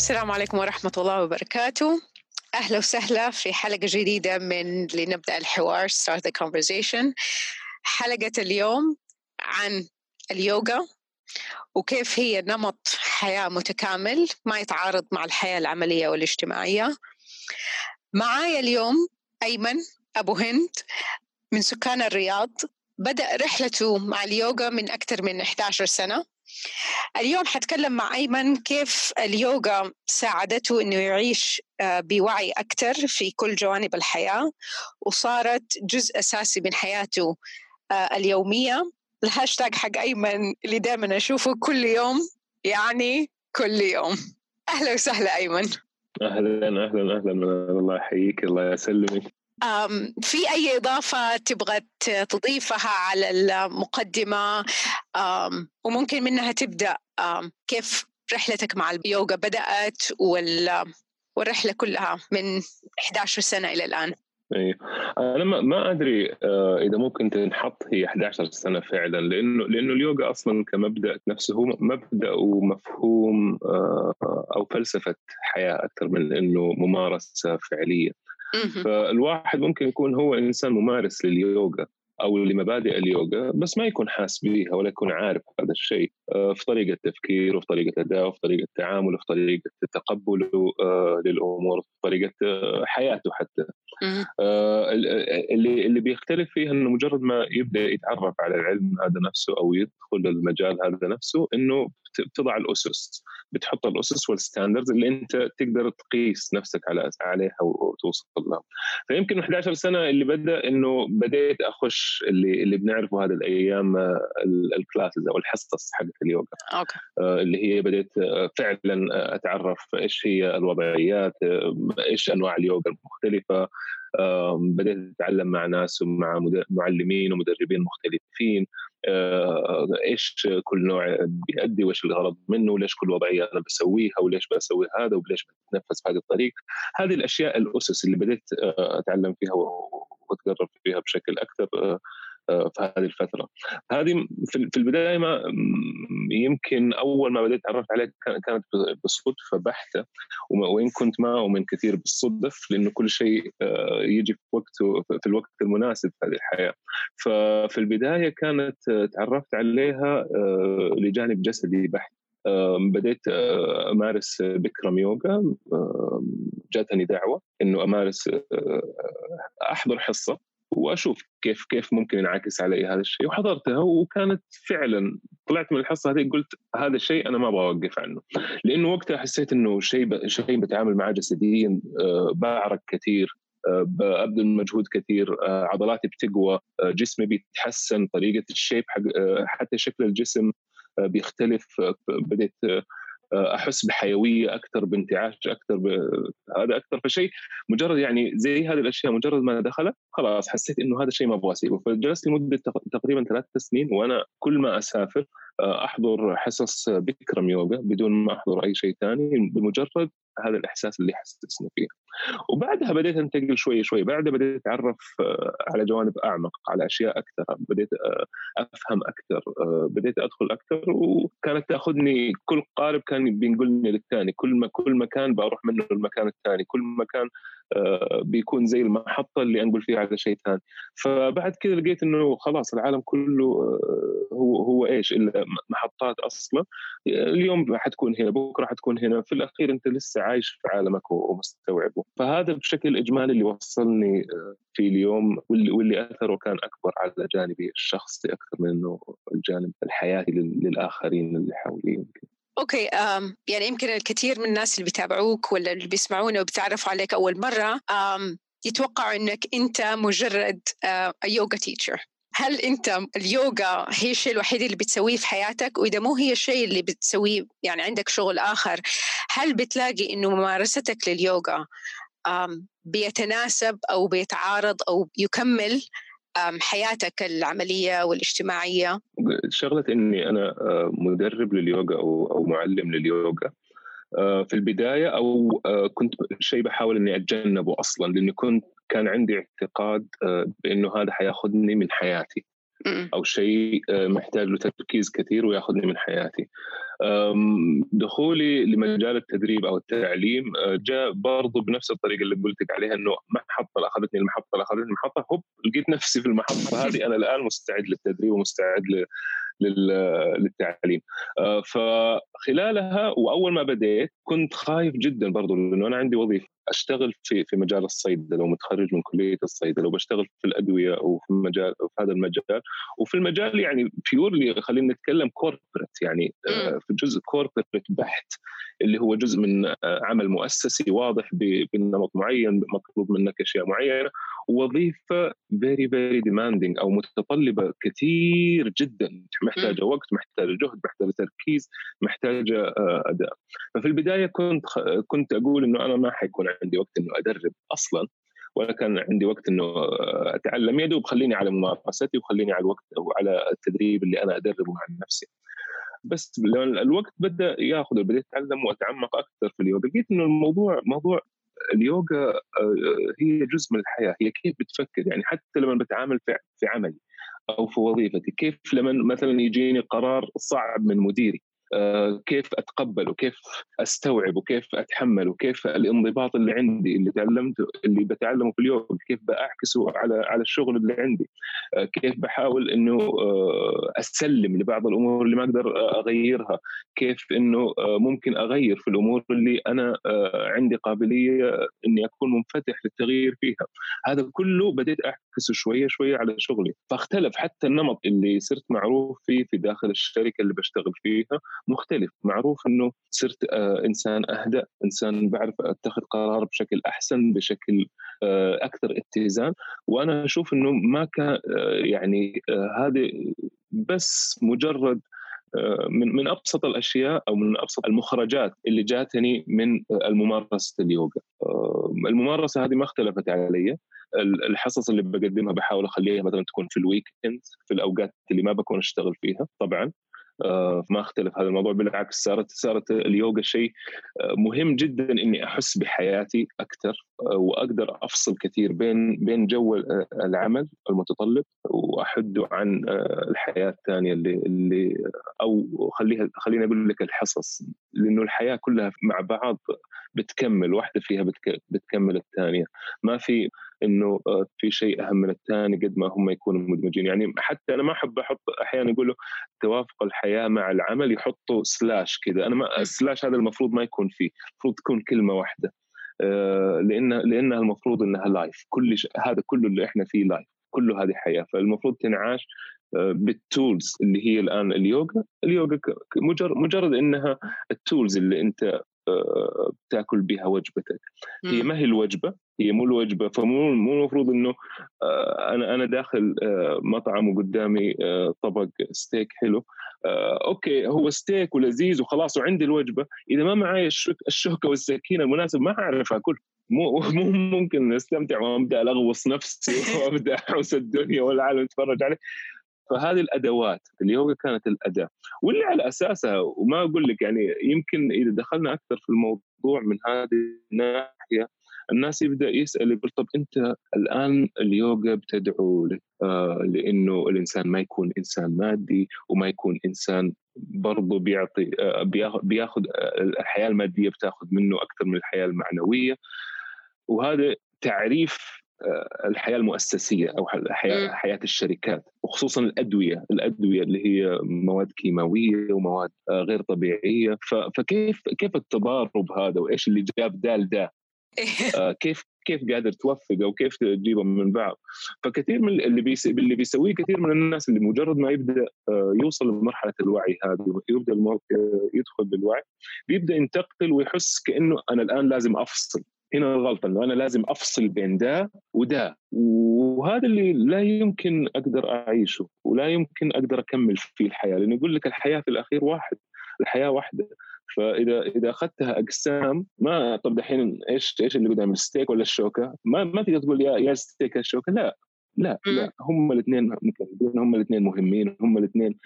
السلام عليكم ورحمة الله وبركاته. أهلا وسهلا في حلقة جديدة من لنبدأ الحوار Start the Conversation. حلقة اليوم عن اليوغا وكيف هي نمط حياة متكامل ما يتعارض مع الحياة العملية والاجتماعية. معايا اليوم أيمن أبو هند من سكان الرياض. بدأ رحلته مع اليوغا من أكثر من 11 سنة. اليوم حتكلم مع أيمن كيف اليوغا ساعدته أنه يعيش بوعي أكثر في كل جوانب الحياة وصارت جزء أساسي من حياته اليومية. الهاشتاج حق أيمن اللي دائما أشوفه كل يوم يعني كل يوم. أهلا وسهلا أيمن. أهلا أهلا أهلا الله يحييك الله يسلمك. في أي إضافة تبغى تضيفها على المقدمة؟ وممكن منها تبدأ كيف رحلتك مع اليوغا بدأت والرحلة كلها من 11 سنة إلى الآن؟ أيوه أنا ما, أدري إذا ممكن تنحط هي 11 سنة فعلا لأنه لأنه اليوغا أصلا كمبدأ نفسه هو مبدأ ومفهوم أو فلسفة حياة أكثر من إنه ممارسة فعلية. فالواحد ممكن يكون هو إنسان ممارس لليوغا أو لمبادئ اليوغا بس ما يكون حاس بها ولا يكون عارف هذا الشيء في طريقة تفكيره وفي طريقة ادائه وفي طريقة تعامله في طريقة تقبله للأمور في طريقة حياته حتى. اللي اللي بيختلف فيها إنه مجرد ما يبدأ يتعرف على العلم هذا نفسه أو يدخل المجال هذا نفسه إنه بتضع الأسس بتحط الأسس وال standards اللي أنت تقدر تقيس نفسك على عليها وتوصل لها. فيمكن 11 سنة اللي بدأ إنه بديت أخش اللي اللي بنعرفه هذه الأيام ال classes أو الحصص حقت اليوغا. okay. اللي هي بديت فعلا أتعرف إيش هي الوضعيات إيش أنواع اليوغا المختلفة بديت أتعلم مع ناس ومع معلمين ومدربين مختلفين إيش كل نوع بيأدي وإيش الغرض منه وليش كل وضعية أنا بسويها وليش بسوي هذا وليش بتنفس بهذه الطريقة. هذه الأشياء الأسس اللي بديت أتعلم فيها وأتقرب فيها بشكل أكثر في هذه الفترة. هذه في البداية ما يمكن أول ما بديت تعرفت عليها كانت بصدفه بحتة وإن كنت ما اؤمن كثير بالصدف لأنه كل شيء يجي في وقته في الوقت المناسب في هذه الحياة. ففي البداية كانت تعرفت عليها لجانب جسدي بحت. بديت أمارس بكرم يوغا. جاتني دعوة إنه أمارس أحضر حصة. وأشوف كيف كيف ممكن ينعكس علي هذا الشيء. وحضرتها وكانت فعلا طلعت من الحصة هذه قلت هذا الشيء أنا ما أبغى أوقف عنه. لأنه وقتها حسيت إنه شيء شيء بتعامل معه جسديا بعرق كثير ببذل مجهود كثير عضلاتي بتقوى جسمي بيتحسن طريقة الشيب حق حتى شكل الجسم بيختلف بديت أحس بحيوية أكثر بانتعاش أكثر هذا أكثر. فشيء مجرد يعني زي هذه الأشياء مجرد ما دخلت خلاص حسيت إنه هذا الشيء ما أبغى أسيبه. فجلست لمدة تقريبا ثلاث سنين وأنا كل ما أسافر أحضر حصص بكرم يوغا بدون ما أحضر أي شيء ثاني بمجرد هذا الإحساس اللي حسسني فيه. وبعدها بديت أنتقل شوي شوي. بعدها بديت أتعرف على جوانب أعمق على أشياء أكثر. بديت أفهم أكثر بديت أدخل أكثر. وكانت تأخذني كل قارب كان بينقلني للثاني. كل ما كل مكان بروح منه للمكان الثاني. كل مكان آه، بيكون زي المحطة اللي أنقل فيها على شيء ثاني. فبعد كذا لقيت إنه خلاص العالم كله آه، هو هو إيش؟ إلا محطات أصلا. اليوم حتكون هنا بكرة حتكون هنا في الأخير أنت لسه عايش في عالمك ومستوعبه. فهذا بشكل إجمالي اللي وصلني في اليوم واللي, واللي أثره كان أكبر على جانبي الشخصي أكثر من إنه الجانب الحياتي للآخرين اللي حولي يمكن. أوكي um, يعني يمكن الكثير من الناس اللي بيتابعوك ولا اللي بيسمعونا وبيتعرفوا عليك أول مرة um, يتوقعوا إنك أنت مجرد يوغا تيتشر هل أنت اليوغا هي الشيء الوحيد اللي بتسويه في حياتك؟ وإذا مو هي الشيء اللي بتسويه يعني عندك شغل آخر هل بتلاقي إنه ممارستك لليوغا بيتناسب أو بيتعارض أو يكمل؟ حياتك العملية والاجتماعية؟ شغلة إني أنا آه، مدرب لليوغا أو أو معلم لليوغا آه، في البداية أو آه، كنت شيء بحاول إني أتجنبه أصلا لأني كنت كان عندي اعتقاد بأنه هذا حياخذني من حياتي أو شيء محتاج له تركيز كثير وياخذني من حياتي. دخولي لمجال التدريب أو التعليم أه، جاء برضو بنفس الطريقة اللي قلت لك عليها إنه محطة أخذتني المحطة أخذتني المحطة هوب لقيت نفسي في المحطة. هذه أنا الآن مستعد للتدريب ومستعد للتعليم. أه، فخلالها وأول ما بديت كنت خايف جدا برضو لأنه أنا عندي وظيفة أشتغل في في مجال الصيدلة ومتخرج من كلية الصيدلة وبشتغل في الأدوية وفي مجال في هذا المجال. وفي المجال يعني purely خلينا نتكلم corporate يعني آه، في جزء corporate بحت اللي هو جزء من آه، عمل مؤسسي واضح بنمط معين مطلوب منك أشياء معينة. وظيفة very very demanding أو متطلبة كثير جدا. محتاجة وقت محتاجة جهد محتاجة تركيز محتاجة آه، أداء. ففي البداية كنت كنت أقول إنه أنا ما حيكون عندي وقت إنه أدرب أصلا ولا كان عندي وقت إنه أتعلم. يا دوب خليني على ممارستي وخليني على الوقت أو على التدريب اللي أنا أدربه مع نفسي. بس الوقت بدأ ياخذ بديت أتعلم وأتعمق أكثر في اليوغا لقيت إنه الموضوع موضوع اليوغا آه، هي جزء من الحياة هي كيف بتفكر؟ يعني حتى لما بتعامل في عملي أو في وظيفتي كيف لما مثلا يجيني قرار صعب من مديري؟ كيف أتقبل وكيف أستوعب وكيف أتحمل وكيف الانضباط اللي عندي اللي تعلمته اللي بتعلمه في اليوم كيف بأعكسه على على الشغل اللي عندي آه، كيف بحاول إنه آه، أسلم لبعض الأمور اللي ما أقدر أغيرها كيف إنه ممكن أغير في الأمور اللي أنا عندي قابلية إني أكون منفتح للتغيير فيها. هذا كله بديت أعكسه شوية شوية على شغلي. فاختلف حتى النمط اللي صرت معروف فيه في داخل الشركة اللي بشتغل فيها مختلف. معروف إنه صرت آه، إنسان اهدى إنسان بعرف أتخذ قرار بشكل أحسن بشكل آه، أكثر اتزان. وأنا أشوف إنه ما كان آه، يعني هذه بس مجرد من من أبسط الأشياء أو من أبسط المخرجات اللي جاتني من الممارسة اليوغا. الممارسة هذه ما اختلفت علي، الحصص اللي بقدمها بحاول أخليها مثلا تكون في الويكند في الأوقات اللي ما بكون أشتغل فيها طبعا. آه، ما اختلف هذا الموضوع بالعكس صارت صارت اليوغا شيء آه، مهم جدا إني أحس بحياتي أكثر آه، وأقدر أفصل كثير بين بين جو العمل المتطلب واحدة عن الحياة الثانية اللي اللي أو خليها خليني أقول لك الحصص لأنه الحياة كلها مع بعض بتكمل واحدة فيها بتكمل الثانية. ما في إنه آه، في شيء أهم من الثاني قد ما هم يكونوا مدمجين. يعني حتى أنا ما أحب أحط أحيانا يقولوا توافق الحياة مع العمل يحطوا slash كذا. أنا ما ال slash هذا المفروض ما يكون فيه المفروض تكون كلمة واحدة. آه، لأن لأنها المفروض إنها life كل ش... هذا كله اللي إحنا فيه life كله هذه حياة. فالمفروض تنعاش آه، بال tools اللي هي الآن اليوغا. اليوغا مجرد مجرد إنها ال tools اللي أنت بتاكل بها وجبتك. هي ما هي الوجبة. هي مو الوجبة فمو مو المفروض إنه آه، أنا أنا داخل آه، مطعم وقدامي آه، طبق ستيك حلو okay هو ستيك ولذيذ وخلاص وعندي الوجبة إذا ما معي الشوكة والسكينة المناسب ما أعرف آكل. مو مو ممكن أستمتع وأبدأ ألغوص نفسي وأبدأ أحوس الدنيا والعالم يتفرج علي. فهذه الأدوات اليوغا كانت الأداة. واللي على أساسها وما أقول لك يعني يمكن إذا دخلنا أكثر في الموضوع من هذه الناحية الناس يبدأ يسأل يقول طب أنت الآن اليوغا بتدعو آه لأنه الإنسان ما يكون إنسان مادي وما يكون إنسان برضه بيعطي آه بياخذ آه الحياة المادية بتاخذ منه أكثر من الحياة المعنوية. وهذا تعريف الحياة المؤسسية أو حياة, حياة الشركات وخصوصا الأدوية، الأدوية اللي هي مواد كيماوية ومواد غير طبيعية. فكيف كيف التضارب هذا؟ وإيش اللي جاب دال ده كيف كيف قادر توفق أو كيف تجيبهم من بعض. فكثير من اللي بيس... اللي بيسويه كثير من الناس اللي مجرد ما يبدأ يوصل لمرحلة الوعي هذه ويبدأ يدخل بالوعي بيبدأ ينتقل ويحس كأنه أنا الآن لازم أفصل. هنا الغلطة إنه أنا لازم أفصل بين ده وده. وهذا اللي لا يمكن أقدر أعيشه ولا يمكن أقدر أكمل فيه الحياة لأنه يقول لك الحياة في الأخير واحد الحياة واحدة. فإذا إذا أخذتها اقسام ما طب دحين إيش إيش اللي قدام الستيك ولا الشوكة؟ ما ما تقدر تقول يا يا ستيك يا الشوكه لا لا لا هم الاثنين هم الاثنين مهمين هم الاثنين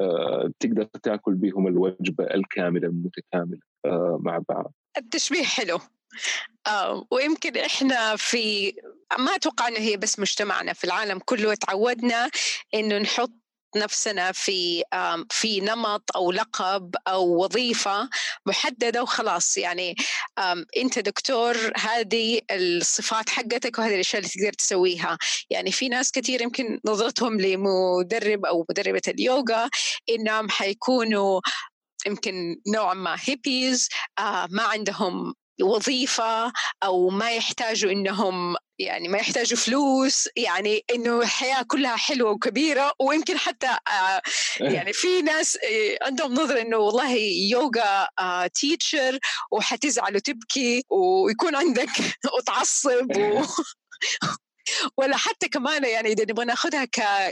آه تقدر تاكل بهم الوجبة الكاملة المتكاملة آه مع بعض. التشبيه حلو. آه ويمكن إحنا في ما أتوقع إنه هي بس مجتمعنا في العالم كله تعودنا إنه نحط نفسنا في في نمط أو لقب أو وظيفة محددة وخلاص. يعني أنت دكتور هذه الصفات حقتك وهذه الأشياء اللي تقدر تسويها. يعني في ناس كثير يمكن نظرتهم لمدرب أو مدربة اليوغا إنهم حيكونوا يمكن نوعا ما هيبيز آه ما عندهم وظيفة أو ما يحتاجوا إنهم يعني ما يحتاجوا فلوس يعني إنه الحياة كلها حلوة وكبيرة ويمكن حتى آه، يعني في ناس آه، عندهم نظرة إنه والله يوغا تيتشر آه، وحتزعل وتبكي ويكون عندك وتعصب و ولا حتى كمان يعني إذا نبغى ناخذها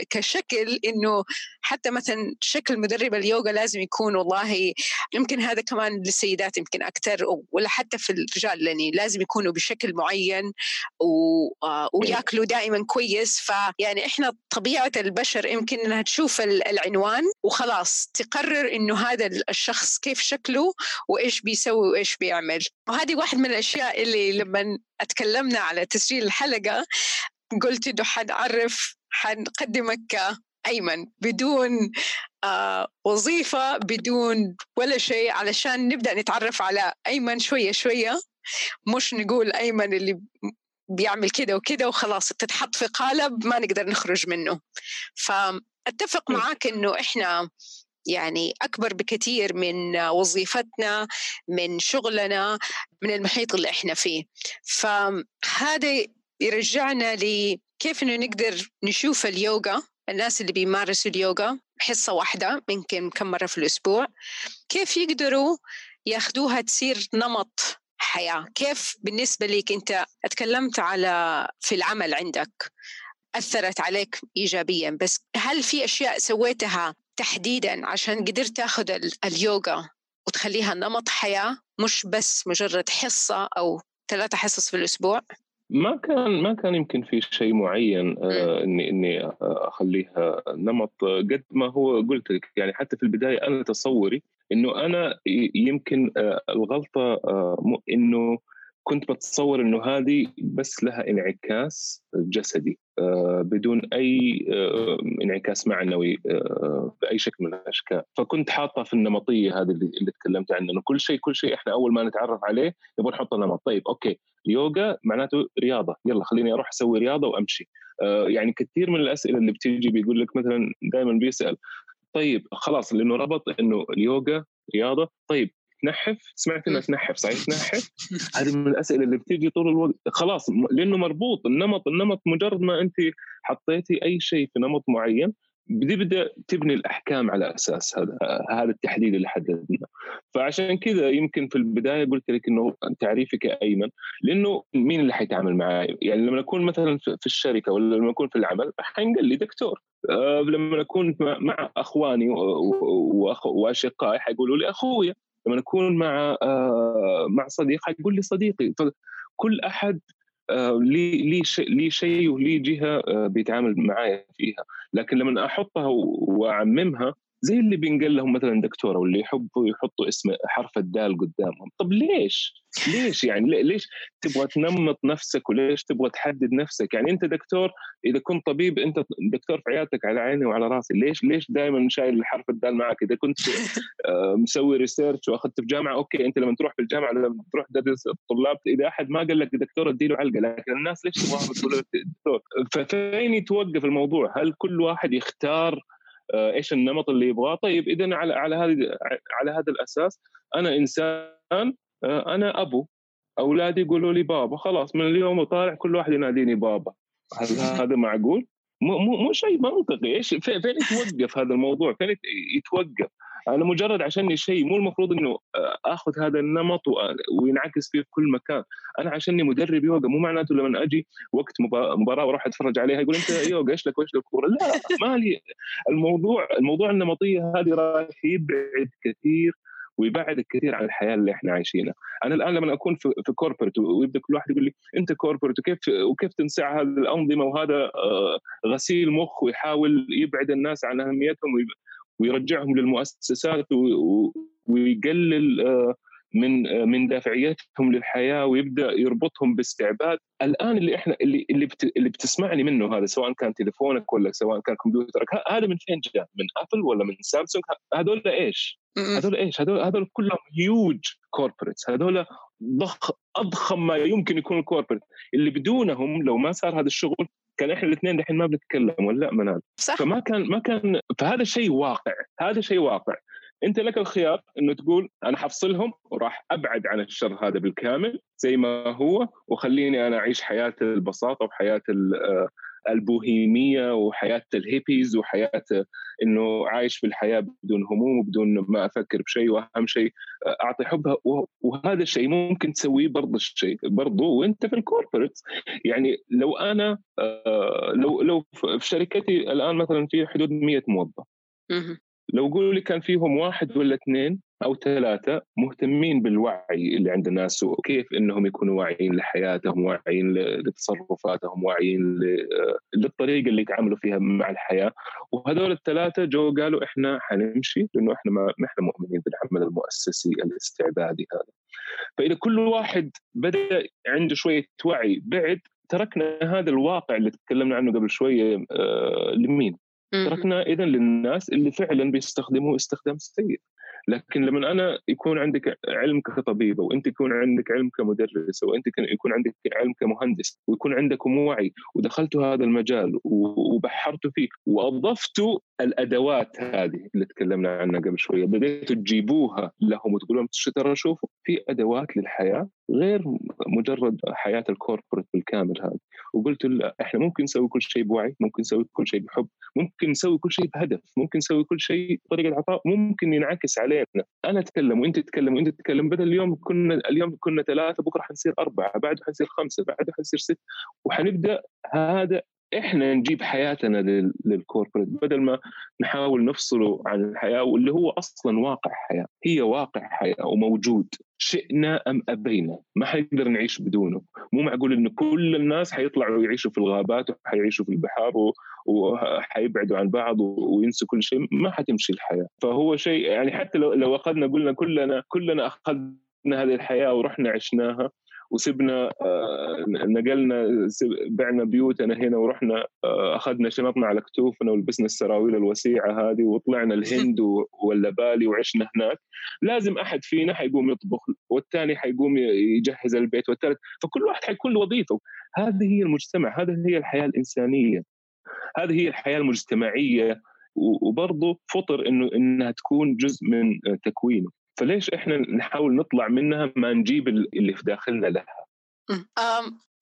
كشكل إنه حتى مثلا شكل مدرب اليوغا لازم يكون والله يمكن هذا كمان للسيدات يمكن أكثر ولا حتى في الرجال يعني لازم يكونوا بشكل معين آه، وياكلوا دائما كويس. فيعني إحنا طبيعة البشر يمكن إنها تشوف العنوان وخلاص تقرر إنه هذا الشخص كيف شكله وإيش بيسوي وإيش بيعمل. وهذه واحد من الأشياء اللي لما اتكلمنا على تسجيل الحلقة قلت إنه حنعرف حنقدمك ايمن بدون آه وظيفة بدون ولا شيء علشان نبدأ نتعرف على أيمن شوية شوية. مش نقول أيمن اللي بيعمل كده وكده وخلاص تتحط في قالب ما نقدر نخرج منه. فأتفق معاك إنه إحنا يعني أكبر بكثير من وظيفتنا من شغلنا من المحيط اللي إحنا فيه. فهذا يرجعنا لكيف إنه نقدر نشوف اليوغا الناس اللي بيمارسوا اليوغا حصة واحدة يمكن كم مرة في الأسبوع. كيف يقدروا ياخذوها تصير نمط حياة؟ كيف بالنسبة لك أنت أتكلمت على في العمل عندك أثرت عليك ايجابيا بس هل في أشياء سويتها تحديدا عشان قدرت تاخذ اليوغا وتخليها نمط حياة مش بس مجرد حصة أو ثلاثة حصص في الأسبوع؟ ما كان ما كان يمكن في شيء معين آه إني إني آه، أخليها نمط قد ما هو قلت لك. يعني حتى في البداية أنا تصوري إنه أنا يمكن آه الغلطة آه إنه كنت بتصور إنه هذه بس لها انعكاس جسدي آه، بدون أي آه، انعكاس معنوي آه، بأي شكل من الأشكال. فكنت حاطة في النمطية هذه اللي تكلمت عنها إنه كل شيء كل شيء إحنا أول ما نتعرف عليه نبغى نحط نمط. طيب أوكي يوغا معناته رياضة. يلا خليني أروح أسوي رياضة وأمشي. يعني كثير من الأسئلة اللي بتيجي بيقول لك مثلا دائما بيسأل طيب خلاص لأنه ربط إنه اليوغا رياضة. طيب تنحف سمعت إنها تنحف صحيح تنحف هذه من الأسئلة اللي بتيجي طول الوقت. خلاص لأنه مربوط النمط النمط مجرد ما أنت حطيتي أي شيء في نمط معين بتبدا تبني الأحكام على أساس هذا هذا التحديد اللي حددناه. فعشان كذا يمكن في البداية قلت لك إنه تعريفي كايمن لأنه مين اللي حيتعامل معي يعني لما أكون مثلا في الشركة ولا لما أكون في العمل حينقل لي دكتور أه لما أكون مع أخواني وأشقائي حيقولوا لي أخويا. لما أكون مع آه، مع صديق حيقول لي صديقي كل أحد آه، لي لي لي شيء ولي جهة آه، بيتعامل معايا فيها. لكن لما أحطها وأعممها زي اللي بينقل لهم مثلا دكتورة واللي يحبوا يحطوا اسم حرف الدال قدامهم. طب ليش؟ ليش يعني؟ ليش تبغى تنمط نفسك وليش تبغى تحدد نفسك؟ يعني أنت دكتور إذا كنت طبيب أنت دكتور في عيادتك على عيني وعلى راسي ليش ليش دائما شايل حرف الدال معك؟ إذا كنت آه، مسوي research وأخذت في جامعة okay أنت لما تروح في الجامعة لما تروح تدرس الطلاب إذا أحد ما قال لك دكتور اديله علقة لكن الناس ليش تبغى تقول دكتور؟ ففين يتوقف الموضوع؟ هل كل واحد يختار إيش النمط اللي يبغاه طيب اذا على على هذه على هذا الأساس أنا إنسان آه، أنا أبو أولادي يقولوا لي بابا خلاص من اليوم وطالع كل واحد يناديني بابا هل هذا معقول؟ مو مو مو شيء منطقي إيش فين يتوقف هذا الموضوع؟ فين يتوقف؟ أنا مجرد عشاني شيء مو المفروض إنه آخذ هذا النمط وينعكس فيه في كل مكان. أنا عشاني مدرب يوغا مو معناته لما أجي وقت مباراة وأروح أتفرج عليها يقول أنت يوغا إيش لك؟ وإيش لك؟ الكوره لا مالي الموضوع الموضوع النمطية هذه راح يبعد كثير ويبعدك كثير عن الحياة اللي إحنا عايشينها. أنا الآن لما أكون في, في corporate ويبدأ كل واحد يقول لي أنت corporate وكيف وكيف تنسع هذه الأنظمة؟ وهذا آه، غسيل مخ ويحاول يبعد الناس عن أهميتهم ويرجعهم للمؤسسات ويقلل آه، من آه، من دافعيتهم للحياة ويبدأ يربطهم باستعباد الآن اللي إحنا اللي اللي اللي بتسمعني منه هذا سواء كان تليفونك ولا سواء كان كمبيوترك هذا من فين جاء؟ من Apple ولا من سامسونج؟ هذول إيش؟ هذول إيش؟ هذول هذول كلهم huge corporates هذول ضخ أضخم ما يمكن يكون ال corporate اللي بدونهم لو ما صار هذا الشغل كان إحنا الاثنين الحين ما بنتكلم ولا لا؟ صح. فما كان ما كان فهذا شيء واقع هذا شيء واقع. أنت لك الخيار إنه تقول أنا حفصلهم وراح أبعد عن الشر هذا بالكامل زي ما هو وخليني أنا أعيش حياة البساطة وحياة البوهيمية وحياة الهيبيز وحياة إنه عايش في الحياة بدون هموم وبدون ما أفكر بشيء وأهم شيء أعطي حبها وهذا الشيء ممكن تسويه برضه الشيء برضه وأنت في الكوربريت يعني لو أنا آه، لو لو في شركتي الآن مثلا في حدود 100 موظف. لو قولوا لي كان فيهم واحد ولا اثنين أو ثلاثة مهتمين بالوعي اللي عند الناس وكيف إنهم يكونوا واعيين لحياتهم واعيين لتصرفاتهم واعيين للطريقة اللي يتعاملوا فيها مع الحياة وهذول الثلاثة جو قالوا إحنا حنمشي لأنه إحنا ما إحنا مؤمنين بالعمل المؤسسي الاستعبادي هذا فإذا كل واحد بدأ عنده شوية وعي بعد تركنا هذا الواقع اللي تكلمنا عنه قبل شوية آه لمين؟ تركنا اذا للناس اللي فعلا بيستخدموه استخدام سيء. لكن لما أنا يكون عندك علم كطبيبة وأنت يكون عندك علم كمدرسة وأنت يكون عندك علم كمهندس ويكون عندكم وعي ودخلتوا هذا المجال وبحرتوا فيه واضفتوا الأدوات هذه اللي تكلمنا عنها قبل شوية بديتوا تجيبوها لهم وتقولوا لهم ترى شوفوا في أدوات للحياة غير مجرد حياة الكوربريت بالكامل هذه. وقلت لا إحنا ممكن نسوي كل شيء بوعي ممكن نسوي كل شيء بحب ممكن نسوي كل شيء بهدف ممكن نسوي كل شيء بطريقة عطاء ممكن ينعكس علينا. أنا أتكلم وأنت تتكلم وأنت تتكلم بدل اليوم كنا اليوم كنا ثلاثة بكرة حنصير أربعة بعده حنصير خمسة بعده حنصير ست وحنبدأ هذا إحنا نجيب حياتنا للكوربريت بدل ما نحاول نفصله عن الحياة واللي هو أصلا واقع حياة هي واقع حياة وموجود شئنا أم أبينا؟ ما حنقدر نعيش بدونه. مو معقول انه كل الناس حيطلعوا يعيشوا في الغابات وحيعيشوا في البحار وحيبعدوا عن بعض وينسوا كل شيء ما حتمشي الحياة. فهو شيء يعني حتى لو لو أخذنا قلنا كلنا كلنا أخذنا هذه الحياة ورحنا عشناها وسبنا آه، نقلنا بعنا بيوتنا هنا ورحنا آه، أخذنا شنطنا على كتوفنا ولبسنا السراويل الوسيعة هذه وطلعنا الهند ولا بالي وعشنا هناك. لازم أحد فينا حيقوم يطبخ والثاني حيقوم يجهز البيت والثالث. فكل واحد حيكون له وظيفة. هذه هي المجتمع هذه هي الحياة الإنسانية. هذه هي الحياة المجتمعية. وبرضه فطر إنه إنها تكون جزء من تكوينه. فليش إحنا نحاول نطلع منها ما نجيب اللي في داخلنا لها؟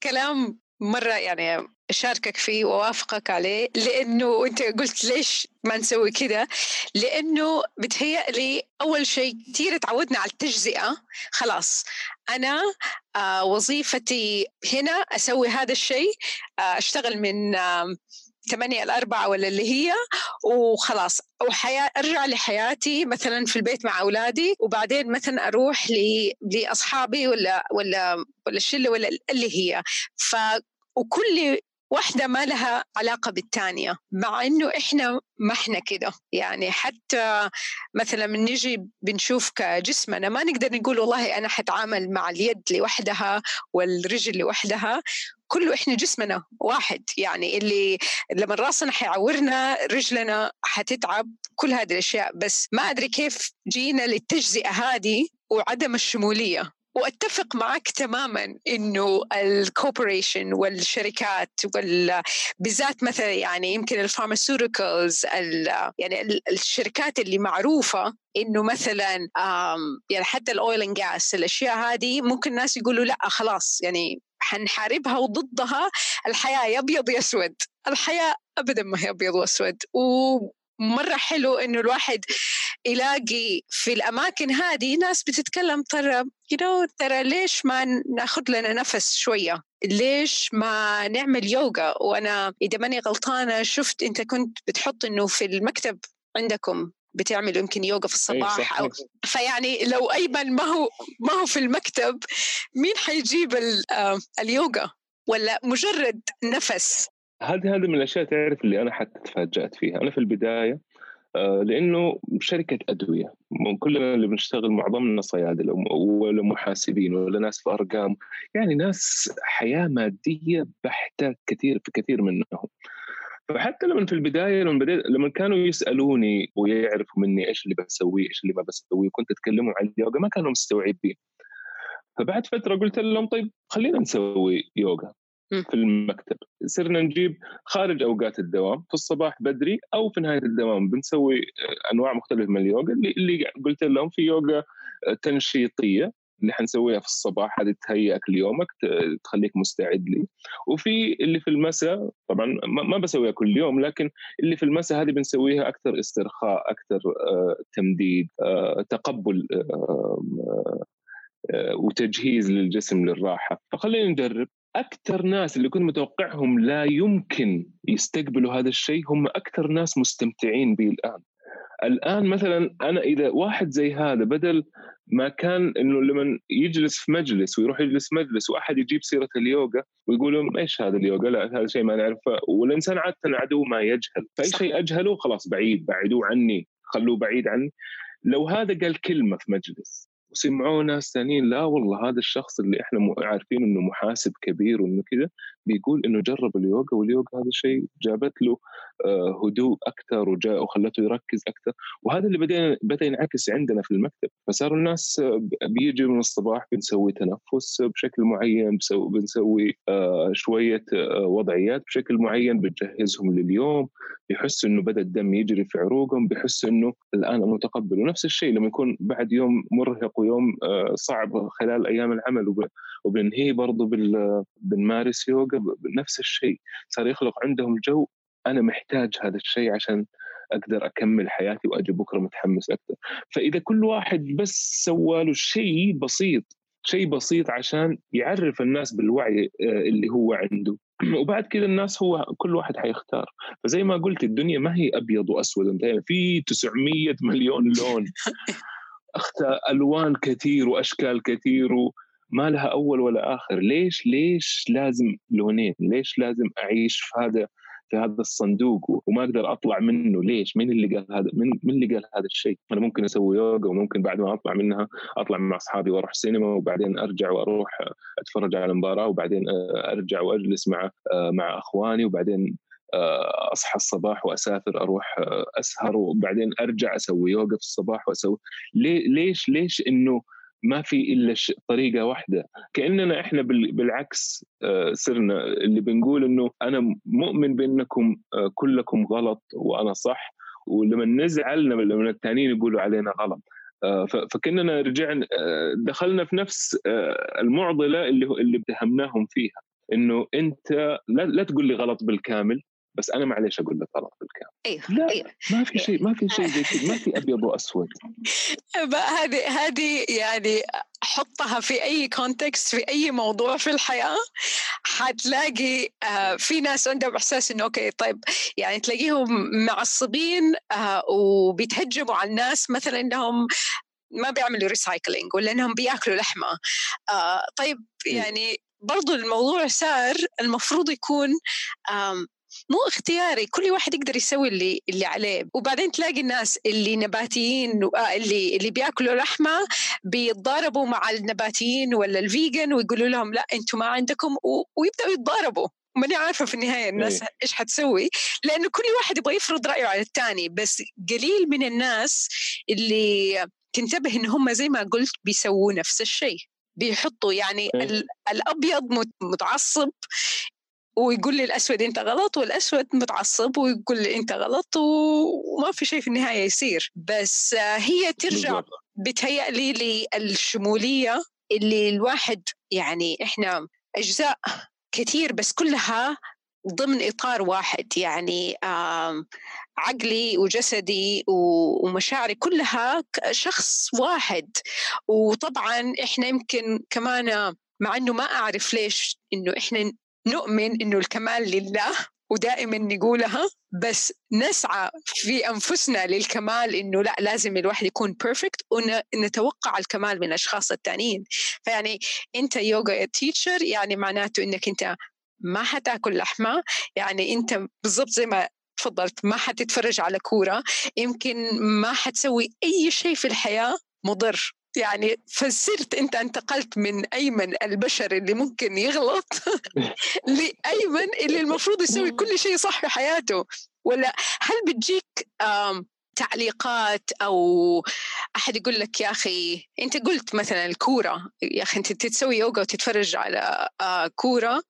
كلام مرة يعني أشاركك فيه وأوافقك عليه لأنه أنت قلت ليش ما نسوي كذا لأنه بتهيألي أول شيء كثير تعودنا على التجزئة. خلاص أنا آه وظيفتي هنا أسوي هذا الشيء آه أشتغل من آه ثمانية الأربعة ولا اللي هي وخلاص. وحياة أرجع لحياتي مثلا في البيت مع أولادي وبعدين مثلا أروح لأصحابي ولا ولا ولا الشلة ولا اللي هي. ف وكل واحدة ما لها علاقة بالثانية مع إنه إحنا ما إحنا كده. يعني حتى مثلا من نجي بنشوف كجسمنا ما نقدر نقول والله أنا حتعامل مع اليد لوحدها والرجل لوحدها. كله إحنا جسمنا واحد. يعني اللي لما راسنا حيعورنا رجلنا حتتعب كل هذه الأشياء. بس ما أدري كيف جينا للتجزئة هذه وعدم الشمولية. وأتفق معك تماما إنه ال corporation والشركات وال بالذات مثلا يعني يمكن ال pharmaceuticals يعني الشركات اللي معروفة إنه مثلا يعني حتى ال oil and gas الأشياء هذه ممكن الناس يقولوا لأ خلاص يعني حنحاربها وضدها الحياة يا ابيض يا أسود. الحياة ابدا ما هي أبيض وأسود. ومرة حلو إنه الواحد يلاقي في الأماكن هذه ناس بتتكلم ترى know, ترى ليش ما نأخذ لنا نفس شوية؟ ليش ما نعمل يوغا؟ وأنا إذا ماني غلطانة شفت أنت كنت بتحط إنه في المكتب عندكم. بتعمل يمكن يوغا في الصباح أو فيعني لو أيمن ما هو ما هو في المكتب مين حيجيب اليوغا ولا مجرد نفس؟ هذه هذه من الأشياء تعرف اللي أنا حتى تفاجأت فيها. أنا في البداية آه، لأنه شركة أدوية. كلنا اللي بنشتغل معظمنا صيادله ولا محاسبين ولا ناس في أرقام. يعني ناس حياة مادية بحتة كثير في كثير منهم. فحتى لما في البداية لما بديت لما كانوا يسألوني ويعرفوا مني إيش اللي بسويه إيش اللي ما بسويه كنت أتكلموا عن اليوغا ما كانوا مستوعبين. فبعد فترة قلت لهم طيب خلينا نسوي يوغا في المكتب. صرنا نجيب خارج أوقات الدوام في الصباح بدري أو في نهاية الدوام بنسوي أنواع مختلفة من اليوغا. اللي, اللي قلت لهم في يوغا تنشيطية. اللي حنسويها في الصباح هذه تهيئك ليومك تخليك مستعد لي. وفي اللي في المساء طبعا ما بسويها كل يوم لكن اللي في المساء هذه بنسويها أكثر استرخاء أكثر آه، تمديد آه، تقبل آه، وتجهيز للجسم للراحة. فخلينا نجرب. أكثر ناس اللي كنت متوقعهم لا يمكن يستقبلوا هذا الشيء هم أكثر ناس مستمتعين به الآن. الآن مثلا أنا إذا واحد زي هذا بدل ما كان إنه لما يجلس في مجلس ويروح يجلس في مجلس وأحد يجيب سيرة اليوغا ويقول لهم إيش هذا اليوغا؟ لا هذا شيء ما نعرفه. والإنسان عادة عدو ما يجهل، فأي شيء أجهله خلاص بعيد بعدوه عني خلوه بعيد عني. لو هذا قال كلمة في مجلس وسمعوه ناس ثانيين لا والله هذا الشخص اللي إحنا عارفين إنه محاسب كبير وإنه كذا بيقول إنه جرب اليوغا واليوغا هذا الشيء جابت له آه، هدوء أكثر وجاء وخلته يركز أكثر. وهذا اللي بدأ بدأ ينعكس عندنا في المكتب. فصاروا الناس آه، بيجي من الصباح بنسوي تنفس بشكل معين بنسوي آه، شوية وضعيات بشكل معين بنجهزهم لليوم. بيحسوا إنه بدأ الدم يجري في عروقهم بيحسوا إنه الآن متقبل. ونفس الشيء لما يكون بعد يوم مرهق ويوم صعب خلال أيام العمل وبننهيه برضه بنمارس يوغا. بنفس الشيء صار يخلق عندهم جو أنا محتاج هذا الشيء عشان أقدر أكمل حياتي وأجي بكرة متحمس أكثر فإذا كل واحد بس سوى له شيء بسيط شيء بسيط عشان يعرف الناس بالوعي آه، اللي هو عنده. وبعد كذا الناس هو كل واحد حيختار. فزي ما قلت الدنيا ما هي أبيض وأسود في 900 مليون لون. اختار ألوان كثير وأشكال كثير و ما لها أول ولا آخر. ليش ليش لازم لونين؟ ليش لازم أعيش في هذا في هذا الصندوق وما أقدر أطلع منه؟ ليش؟ مين اللي قال هذا؟ مين, مين اللي قال هذا الشيء؟ أنا ممكن أسوي يوغا وممكن بعد ما أطلع منها أطلع مع أصحابي وأروح سينما وبعدين أرجع وأروح أتفرج على مباراة وبعدين أرجع وأجلس مع مع أخواني وبعدين أصحى الصباح وأسافر أروح أسهر وبعدين أرجع أسوي يوغا في الصباح وأسوي. ليش ليش إنه ما في إلا طريقة واحدة. كأننا إحنا بالعكس آه، صرنا اللي بنقول إنه أنا مؤمن بإنكم آه، كلكم غلط وأنا صح ولما نزعل لما الثانيين يقولوا علينا غلط. آه، فكأننا رجعنا دخلنا في نفس المعضلة اللي اللي اتهمناهم فيها. إنه أنت لا تقول لي غلط بالكامل. بس أنا معليش أقول لك غلط بالكامل. أيوه لا أيوه. ما في شيء ما في شيء زي كذا ما في أبيض وأسود. هذه هذه يعني حطها في أي context في أي موضوع في الحياة حتلاقي آه، في ناس عندهم إحساس إنه okay طيب يعني تلاقيهم معصبين آه، وبيتهجموا على الناس مثلا إنهم ما بيعملوا recycling ولا إنهم بيأكلوا لحمة. آه، طيب يعني برضو الموضوع صار المفروض يكون مو اختياري كل واحد يقدر يسوي اللي اللي عليه. وبعدين تلاقي الناس اللي نباتيين آه، اللي اللي بياكلوا لحمة بيتضاربوا مع النباتيين ولا ال vegan ويقولوا لهم لا أنتم ما عندكم ويبدأوا يتضاربوا. ماني عارفة في النهاية الناس إيه. إيش حتسوي. لأنه كل واحد يبغى يفرض رأيه على الثاني بس قليل من الناس اللي تنتبه إن هم زي ما قلت بيسووا نفس الشيء. بيحطوا يعني إيه. الأبيض متعصب ويقول لي الأسود أنت غلط والأسود متعصب ويقول لي أنت غلط وما في شيء في النهاية يصير. بس هي ترجع بتهيأ لي للشمولية اللي الواحد يعني إحنا أجزاء كثير بس كلها ضمن إطار واحد يعني عقلي وجسدي ومشاعري كلها شخص واحد. وطبعا إحنا يمكن كمان مع إنه ما أعرف ليش إنه إحنا نؤمن إنه الكمال لله ودائما نقولها بس نسعى في أنفسنا للكمال إنه لا لازم الواحد يكون بيرفكت ونتوقع الكمال من الأشخاص الثانيين فيعني أنت يوغا تيتشر يعني معناته إنك أنت ما حتاكل لحمة يعني أنت بالضبط زي ما تفضلت ما حتتفرج على كورة يمكن ما حتسوي أي شيء في الحياة مضر. يعني فصرت أنت انتقلت من أيمن البشر اللي ممكن يغلط لأيمن اللي المفروض يسوي كل شيء صح في حياته. ولا هل بتجيك تعليقات أو أحد يقول لك يا أخي أنت قلت مثلا الكورة يا أخي أنت تسوي يوغا وتتفرج على آه، كورة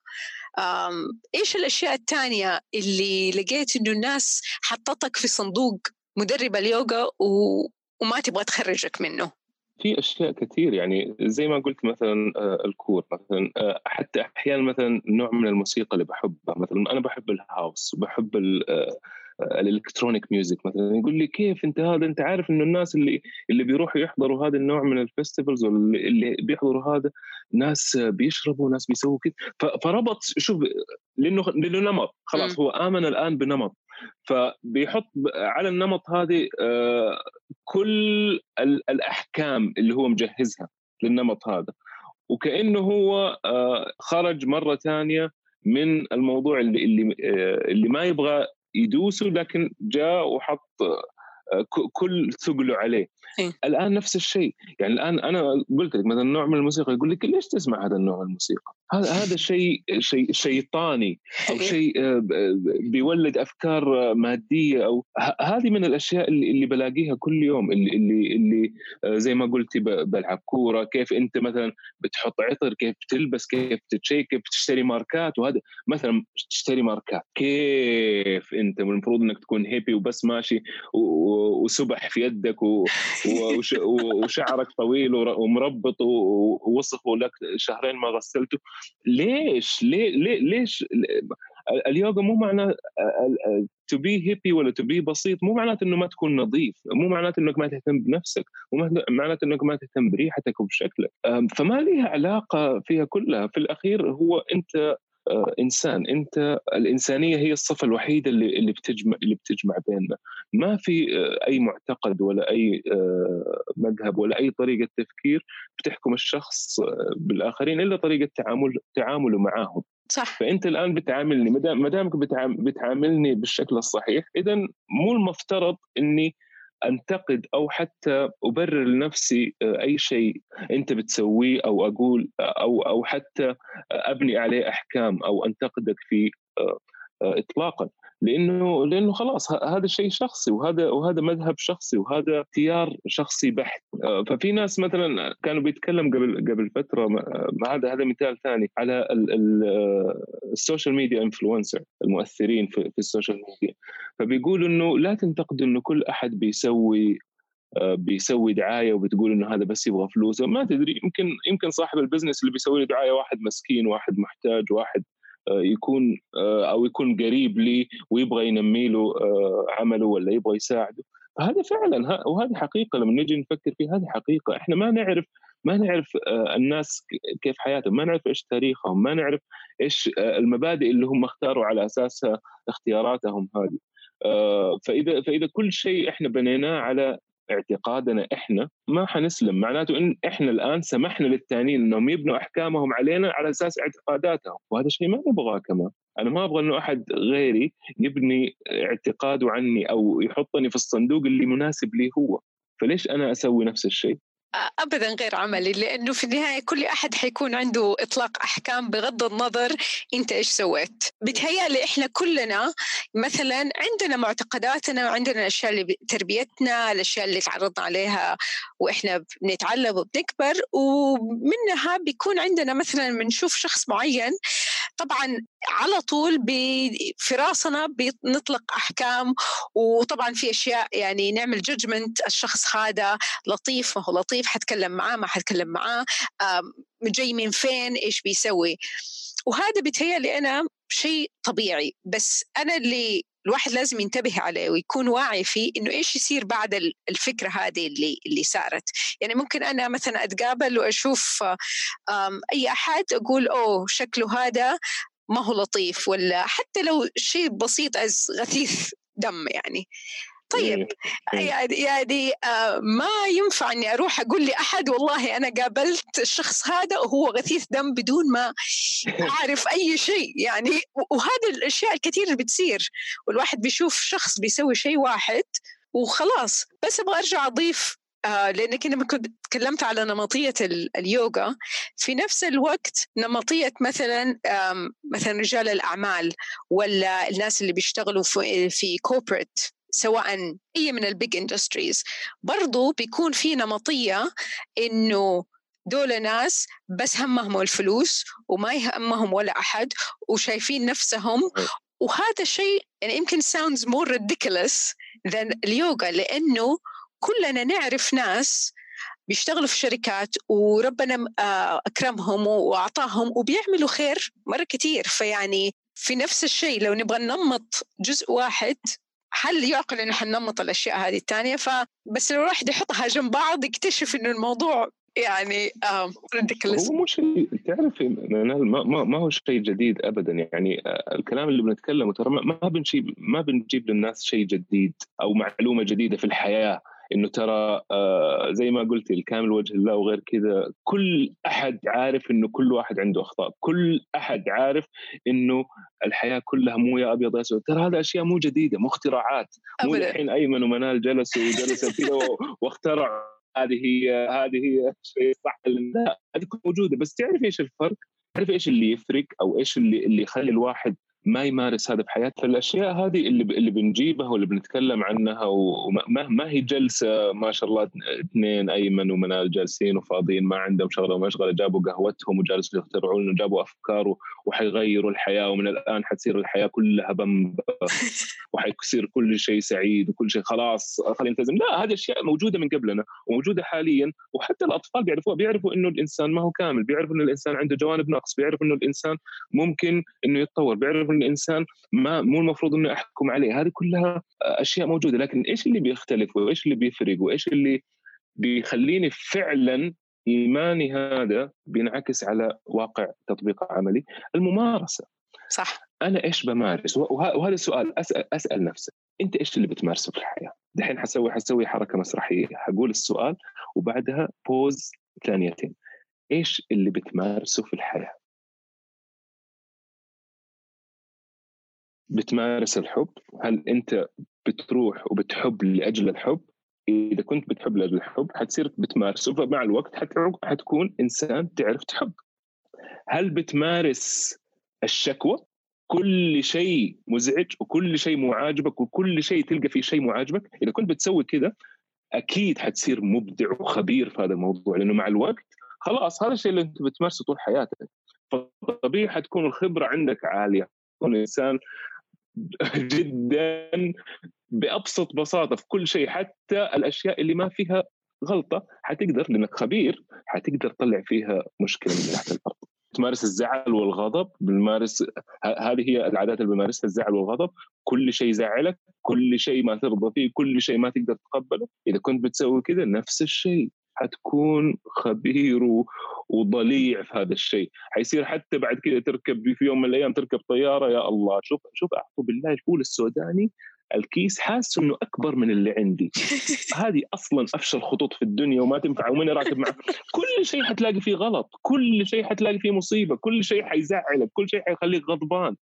إيش الأشياء الثانية اللي لقيت إنه الناس حطتك في صندوق مدرب اليوغا وما تبغى تخرجك منه؟ في أشياء كثير يعني زي ما قلت مثلا آه، الكور مثلا آه، حتى أحيانا مثلا نوع من الموسيقى اللي بحبها مثلا أنا بحب الهاوس وبحب ال electronic music مثلا يقول لي كيف أنت هذا؟ أنت عارف إنه الناس اللي اللي بيروحوا يحضروا هذا النوع من ال festivals اللي بيحضروا هذا ناس بيشربوا ناس بيسووا كذا فربط شوف لأنه لأنه نمط خلاص هو آمن الآن بنمط. فبيحط على النمط هذه آه، كل الأحكام اللي هو مجهزها للنمط هذا وكأنه هو آه، خرج مرة ثانية من الموضوع اللي اللي آه، اللي ما يبغى يدوسه لكن جاء وحط كل ثقله عليه؟ الآن نفس الشيء. يعني الآن أنا قلت لك مثلا نوع من الموسيقى يقول لك ليش تسمع هذا النوع من الموسيقى؟ هذا هذا شيء شيء شيطاني أو إيه. شيء آه، بيولد أفكار مادية أو هذه من الأشياء اللي, اللي بلاقيها كل يوم اللي اللي اللي آه، زي ما قلتي بلعب كورة كيف أنت مثلا بتحط عطر كيف تلبس كيف تتشيك كيف تشتري ماركات وهذا. مثلا تشتري ماركات. كيف أنت؟ المفروض إنك تكون هيبي وبس ماشي وسبح في يدك وشعرك طويل ومربط ووصفوا لك شهرين ما غسلته. ليش؟ ليه ليش؟ اليوغا مو معناه to be هيبي ولا to be بسيط. مو معناته إنه ما تكون نظيف. مو معناته إنك ما تهتم بنفسك. مو معناته إنك ما تهتم بريحتك وبشكلك. فما لها علاقة فيها كلها. في الأخير هو أنت إنسان. أنت الإنسانية هي الصفة الوحيدة اللي اللي بتجمع اللي بتجمع بيننا. ما في آه، أي معتقد ولا أي آه، مذهب ولا أي طريقة تفكير بتحكم الشخص بالآخرين إلا طريقة تعامل تعامله معاهم. صح. فأنت الآن بتعاملني ما دامك بتعاملني بالشكل الصحيح اذا مو المفترض إني أنتقد أو حتى أبرر لنفسي آه، أي شيء أنت بتسويه أو أقول أو أو حتى أبني عليه أحكام أو أنتقدك فيه آه، آه، اطلاقا. لأنه لأنه خلاص هذا شيء شخصي وهذا وهذا مذهب شخصي وهذا اختيار شخصي بحت. ففي ناس مثلا كانوا بيتكلم قبل قبل فترة هذا هذا مثال ثاني على ال social media influencer المؤثرين في, في ال social media فبيقولوا إنه لا تنتقدوا إنه كل أحد بيسوي بيسوي دعاية وبتقول إنه هذا بس يبغى فلوس. ما تدري يمكن يمكن صاحب ال business اللي بيسوي له دعاية واحد مسكين واحد محتاج واحد آه، يكون آه، أو يكون قريب لي ويبغى ينمي له آه، عمله ولا يبغى يساعده. فهذا فعلا وهذه حقيقة لما نجي نفكر فيها هذه حقيقة. إحنا ما نعرف ما نعرف الناس كيف حياتهم ما نعرف إيش تاريخهم ما نعرف إيش المبادئ اللي هم اختاروا على أساسها اختياراتهم هذه. فإذا فإذا كل شيء إحنا بنيناه على اعتقادنا إحنا ما حنسلم. معناته إن إحنا الآن سمحنا للثانيين إنهم يبنوا أحكامهم علينا على أساس اعتقاداتهم. وهذا الشيء ما نبغاه كمان. أنا ما أبغى إنه أحد غيري يبني اعتقاده عني أو يحطني في الصندوق اللي مناسب لي هو. فليش أنا أسوي نفس الشيء؟ ابدا غير عملي لأنه في النهاية كل أحد حيكون عنده إطلاق أحكام بغض النظر أنت إيش سويت. بتهيألي إحنا كلنا مثلا عندنا معتقداتنا وعندنا الأشياء اللي تربيتنا الأشياء اللي تعرضنا عليها وإحنا بنتعلم وبنكبر ومنها بيكون عندنا مثلا بنشوف شخص معين طبعا على طول في راسنا بنطلق أحكام وطبعا في أشياء يعني نعمل ججمنت الشخص هذا لطيف ما هو لطيف حتكلم معاه ما حتكلم معاه جاي من فين إيش بيسوي؟ وهذا بيتهيألي أنا شيء طبيعي بس أنا اللي الواحد لازم ينتبه عليه ويكون واعي فيه إنه إيش يصير بعد الفكرة هذه اللي اللي صارت. يعني ممكن أنا مثلا أتقابل وأشوف أي أحد أقول أوه شكله هذا ما هو لطيف ولا حتى لو شيء بسيط از غثيث دم يعني. طيب يعني يعني آه ما ينفع إني أروح أقول لأحد والله أنا قابلت الشخص هذا وهو غثيث دم بدون ما أعرف أي شيء يعني وهذا الأشياء الكثير اللي بتصير والواحد بيشوف شخص بيسوي شيء واحد وخلاص بس أبغى أرجع أضيف آه لأنك لما كنت تكلمت على نمطية اليوغا في نفس الوقت نمطية مثلا مثلا رجال الأعمال ولا الناس اللي بيشتغلوا في في corporate سواء أي من ال big industries برضو بيكون في نمطية إنه دول ناس بس همهم الفلوس وما يهمهم ولا أحد وشايفين نفسهم. وهذا الشيء يعني يمكن sounds more ridiculous than اليوغا لأنه كلنا نعرف ناس بيشتغلوا في شركات وربنا آه، أكرمهم وأعطاهم وبيعملوا خير مرة كثير فيعني في نفس الشيء لو نبغى ننمط جزء واحد هل يعقل إنه حننمط الأشياء هذه الثانية؟ فبس لو الواحد يحطها جنب بعض يكتشف إنه الموضوع يعني ريديكلس هو مو شيء تعرف ما, ما, ما هو شيء جديد ابدا. يعني آه، الكلام اللي بنتكلمه ترى ما بنجيب ما بنجيب للناس شيء جديد أو معلومة جديدة في الحياة. إنه ترى آه، زي ما قلت الكامل وجه الله وغير كذا كل أحد عارف إنه كل واحد عنده أخطاء. كل أحد عارف إنه الحياة كلها مو يا أبيض يا أسود. ترى هذا أشياء مو جديدة مو اختراعات. مو الحين ايمن ومنال جلسوا وجلسوا كذا واخترعوا. هذه هي هذه هي الشيء الصح هذه موجودة. بس تعرف إيش الفرق؟ تعرف إيش اللي يفرق أو إيش اللي اللي يخلي الواحد ما يمارس هذا بحياته فالاشياء هذه اللي اللي بنجيبها واللي بنتكلم عنها وما ما هي جلسة ما شاء الله اثنين أيمن ومنال جالسين وفاضيين ما عندهم شغله ومشغله جابوا قهوتهم وجالسوا يخترعون وجابوا أفكار وحيغيروا الحياة ومن الآن حتصير الحياة كلها بمبا وحيصير كل شيء سعيد وكل شيء خلاص خلينا نلتزم. لا هذه أشياء موجودة من قبلنا وموجودة حاليا وحتى الأطفال بيعرفوها. بيعرفوا إنه الإنسان ما هو كامل بيعرفوا انه الإنسان عنده جوانب نقص بيعرفوا إنه الإنسان ممكن إنه يتطور بيعرفوا انه الانسان ما مو المفروض انه أحكم عليه. هذه كلها أشياء موجودة. لكن إيش اللي بيختلف وإيش اللي بيفرق وإيش اللي بيخليني فعلا إيماني هذا بينعكس على واقع تطبيق عملي؟ الممارسة. صح. أنا إيش بمارس؟ وهذا السؤال اسال أسأل نفسك أنت إيش اللي بتمارسه في الحياة؟ دحين حسوي حسوي حركة مسرحية. حقول السؤال وبعدها بوز ثانيتين. إيش اللي بتمارسه في الحياة؟ بتمارس الحب؟ هل أنت بتروح وبتحب لأجل الحب؟ إذا كنت بتحب لأجل الحب حتصير بتمارسه فمع الوقت حتكون إنسان تعرف تحب. هل بتمارس الشكوى؟ كل شيء مزعج وكل شيء مو عاجبك وكل شيء تلقى فيه شيء مو عاجبك إذا كنت بتسوي كذا أكيد حتصير مبدع وخبير في هذا الموضوع لأنه مع الوقت خلاص هذا الشيء اللي أنت بتمارسه طول حياتك. فطبيعي حتكون الخبرة عندك عالية. تكون إنسان جدا بأبسط بساطة في كل شيء حتى الأشياء اللي ما فيها غلطة. حتقدر لأنك خبير حتقدر تطلع فيها مشكلة من تحت الأرض. تمارس الزعل والغضب بنمارس هذه هي العادات اللي بمارسها الزعل والغضب. كل شيء يزعلك كل شيء ما ترضى فيه كل شيء ما تقدر تتقبله إذا كنت بتسوي كذا نفس الشيء. حتكون خبير وضليع في هذا الشيء. حيصير حتى بعد كذا تركب في يوم من الأيام تركب طيارة يا الله. شوف شوف أعوذ بالله الفول السوداني؟ الكيس حاسس إنه أكبر من اللي عندي. هذه أصلا أفشل خطوط في الدنيا وما تنفع. وماني راكب معه كل شيء حتلاقي فيه غلط. كل شيء حتلاقي فيه مصيبة. كل شيء حيزعلك. كل شيء حيخليك غضبان.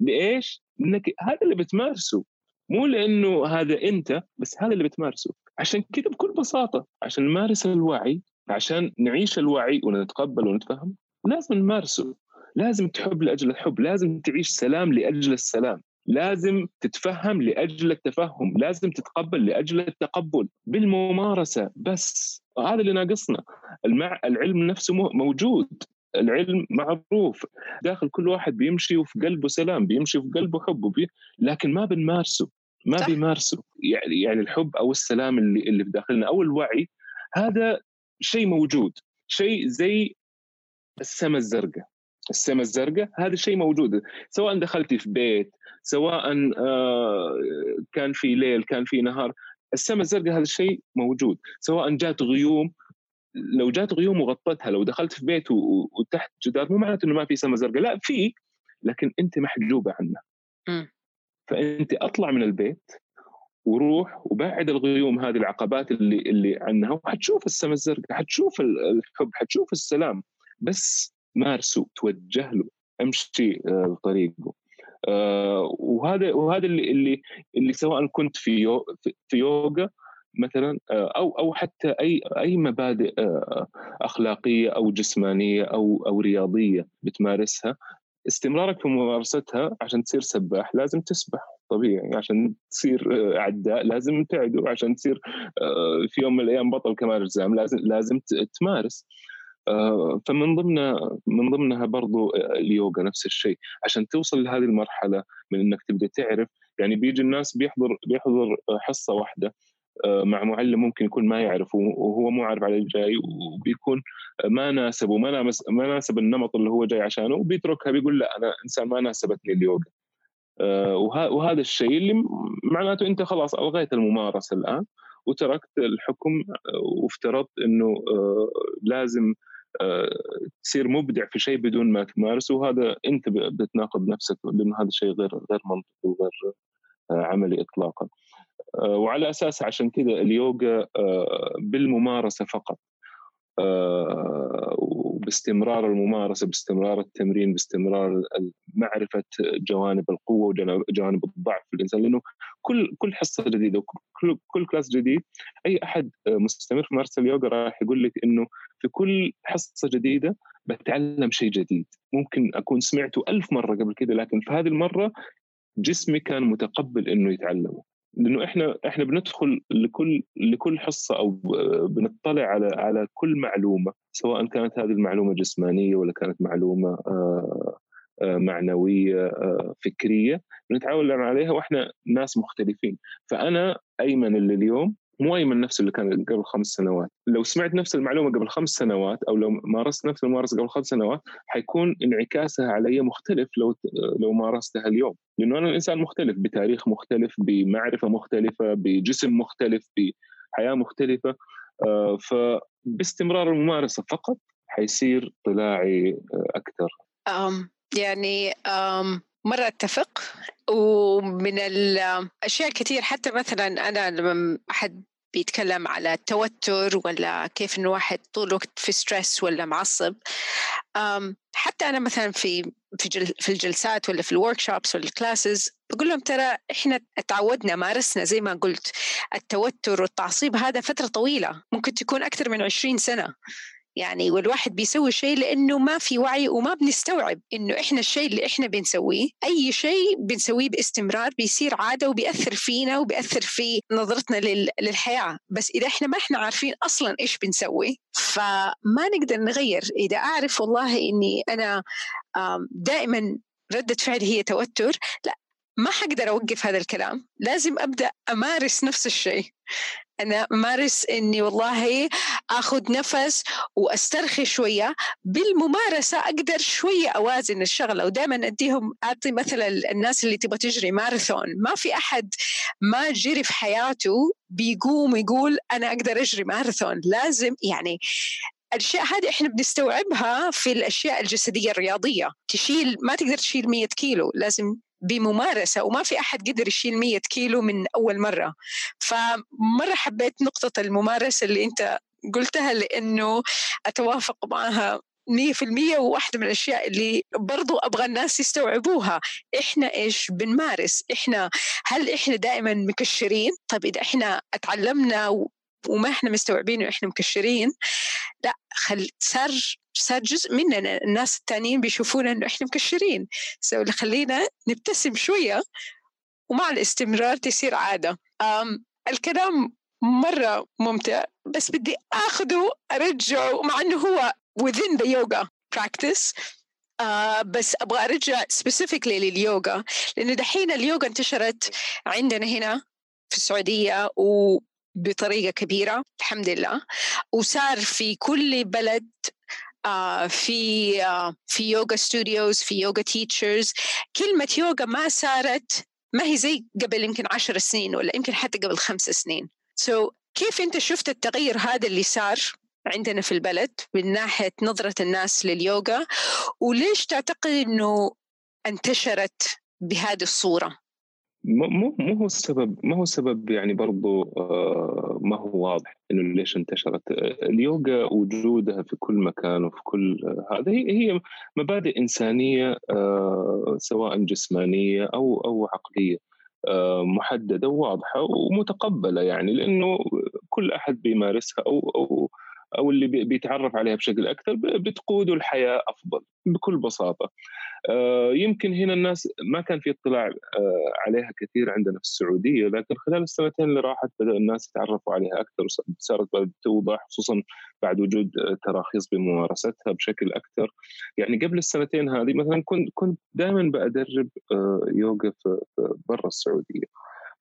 ليش؟ انك هذا اللي بتمارسه. مو لأنه هذا أنت بس هذا اللي بتمارسه. عشان كذا بكل بساطة عشان نمارس الوعي عشان نعيش الوعي ونتقبل ونتفهم لازم نمارسه. لازم تحب لأجل الحب لازم تعيش سلام لأجل السلام. لازم تتفهم لأجل التفهم لازم تتقبل لأجل التقبل. بالممارسة بس. هذا اللي ناقصنا. المع... العلم نفسه موجود. العلم معروف. داخل كل واحد بيمشي وفي قلبه سلام بيمشي في قلبه حب وبي... لكن ما بنمارسه. ما صح. بيمارسه يعني يعني الحب أو السلام اللي اللي في داخلنا أو الوعي هذا شيء موجود شيء زي السماء الزرقاء. السماء الزرقاء هذا الشيء موجود سواء دخلتي في بيت سواء آه، كان في ليل كان في نهار السماء الزرقاء هذا الشيء موجود سواء جات غيوم لو جات غيوم وغطتها لو دخلت في بيت وتحت جدار مو معناته إنه ما في سماء زرقاء لا في لكن أنت محجوبة عنها. فأنت أطلع من البيت وروح وبعد الغيوم هذه العقبات اللي اللي عنها وحتشوف السماء الزرقاء حتشوف الحب حتشوف السلام بس مارسه توجه له أمشي آه، طريقه. آه، وهذا وهذا اللي اللي اللي سواء كنت في يو في يوغا مثلا آه، أو أو حتى أي أي مبادئ أخلاقية أو جسمانية أو أو رياضية بتمارسها. استمرارك في ممارستها عشان تصير سباح لازم تسبح طبيعي عشان تصير عداء لازم تعدو عشان تصير في يوم من الأيام بطل كمال اجسام لازم لازم تمارس. آه، فمن ضمن من ضمنها برضو اليوغا نفس الشيء. عشان توصل لهذه المرحلة من إنك تبدأ تعرف يعني بيجي الناس بيحضر بيحضر حصة واحدة. آه، مع معلم ممكن يكون ما يعرف وهو مو عارف على الجاي وبيكون ما ناسب وما ما ناسب النمط اللي هو جاي عشانه وبيتركها بيقول لا أنا إنسان ما ناسبتني اليوغا. آه، وهذا الشيء اللي معناته أنت خلاص ألغيت الممارسة الآن وتركت الحكم وافترضت إنه لازم تصير مبدع في شيء بدون ما تمارسه وهذا أنت بتناقض نفسك لأنه هذا شيء غير غير منطقي وغير آه، عملي اطلاقا. آه، وعلى أساس عشان كذا اليوغا آه، بالممارسة فقط. باستمرار الممارسة باستمرار التمرين باستمرار معرفة جوانب القوة وجوانب الضعف في الإنسان. لأنه كل كل حصة جديدة وكل كل كلاس جديد أي أحد مستمر في ممارسة اليوغا راح يقول لك إنه في كل حصة جديدة بتعلم شيء جديد. ممكن أكون سمعته ألف مرة قبل كده لكن في هذه المرة جسمي كان متقبل إنه يتعلمه. لأنه إحنا إحنا بندخل لكل لكل حصة أو بنطلع على على كل معلومة سواء كانت هذه المعلومة جسمانية ولا كانت معلومة آه، آه، معنوية آه، فكرية بنتعامل عليها وإحنا ناس مختلفين. فأنا أيمن اللي اليوم مو ايمن نفسه اللي كان قبل خمس سنوات. لو سمعت نفس المعلومة قبل خمس سنوات أو لو مارست نفس الممارسة قبل خمس سنوات حيكون انعكاسها علي مختلف لو لو مارستها اليوم. لأنه أنا إنسان مختلف بتاريخ مختلف بمعرفة مختلفة بجسم مختلف بحياة مختلفة. آه، فباستمرار الممارسة فقط حيصير طلاعي آه، أكثر. أم يعني أم مرة أتفق. ومن الأشياء كثير حتى مثلا أنا لما أحد بيتكلم على التوتر ولا كيف إنه واحد طول الوقت في stress ولا معصب. حتى أنا مثلا في في, جل في الجلسات ولا في ال workshops ولا ال classes بقول لهم ترى إحنا تعودنا مارسنا زي ما قلت التوتر والتعصيب هذا فترة طويلة ممكن تكون أكثر من 20 سنة. يعني والواحد بيسوي شيء لأنه ما في وعي وما بنستوعب إنه إحنا الشيء اللي إحنا بنسويه أي شيء بنسويه باستمرار بيصير عادة وبيأثر فينا وبيأثر في نظرتنا للحياة. بس إذا إحنا ما إحنا عارفين أصلا إيش بنسوي فما نقدر نغير. إذا أعرف والله إني أنا دائما ردة فعلي هي توتر لا ما حقدر أوقف هذا الكلام. لازم أبدأ أمارس نفس الشيء. أنا أمارس إني والله آخذ نفس وأسترخي شوية. بالممارسة أقدر شوية أوازن الشغلة ودائما أديهم أعطي مثلا الناس اللي تبغى تجري ماراثون. ما في أحد ما جري في حياته بيقوم يقول أنا أقدر أجري ماراثون. لازم يعني الأشياء هذه إحنا بنستوعبها في الأشياء الجسدية الرياضية. تشيل ما تقدر تشيل 100 كيلو لازم بممارسة وما في أحد قدر يشيل 100 كيلو من أول مرة. فمرة حبيت نقطة الممارسة اللي أنت قلتها لأنه أتوافق معها مية في المية وواحدة من الأشياء اللي برضو أبغى الناس يستوعبوها. إحنا إيش بنمارس؟ إحنا هل إحنا دائما مكشرين؟ طيب إذا إحنا اتعلمنا وما إحنا مستوعبين إحنا مكشرين. لا خل صار صار جزء مننا. الناس التانيين بيشوفونا إنه إحنا مكشرين. سو خلينا نبتسم شوية ومع الاستمرار تصير عادة. الكلام مرة ممتع بس بدي أخذه أرجعه مع أنه هو within the yoga practice. uh, بس أبغى أرجع specifically لليوغا. لأنه دحين اليوغا انتشرت عندنا هنا في السعودية وبطريقه كبيرة الحمد لله. وصار في كل بلد uh, في uh, في yoga studios في yoga teachers كلمة يوغا ما صارت ما هي زي قبل يمكن عشر سنين ولا يمكن حتى قبل خمس سنين. سو so, كيف أنت شفت التغير هذا اللي صار عندنا في البلد من ناحية نظرة الناس لليوغا وليش تعتقد أنه انتشرت بهذه الصورة؟ مو مو هو السبب ما هو السبب يعني برضو آه، ما هو واضح إنه ليش انتشرت. اليوغا وجودها في كل مكان وفي كل هذا هي مبادئ إنسانية آه، سواء جسمانية أو أو عقلية آه، محددة وواضحة ومتقبلة يعني لأنه كل أحد بيمارسها أو أو أو اللي بيتعرف عليها بشكل أكثر بتقوده الحياة أفضل بكل بساطة. آه، يمكن هنا الناس ما كان في اطلاع آه، عليها كثير عندنا في السعودية لكن خلال السنتين اللي راحت بدأ الناس يتعرفوا عليها أكثر وصارت توضح خصوصا بعد وجود تراخيص بممارستها بشكل أكثر. يعني قبل السنتين هذه مثلا كنت كنت دائما بدرب آه، يوغا برا السعودية.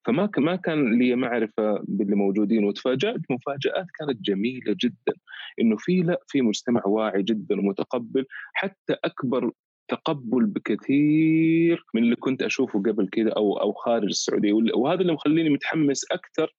فما ما كان لي معرفة باللي موجودين وتفاجأت مفاجآت كانت جميلة جدا إنه في لا في مجتمع واعي جدا ومتقبل حتى أكبر تقبل بكثير من اللي كنت أشوفه قبل كذا أو أو خارج السعودية وهذا اللي مخليني متحمس أكثر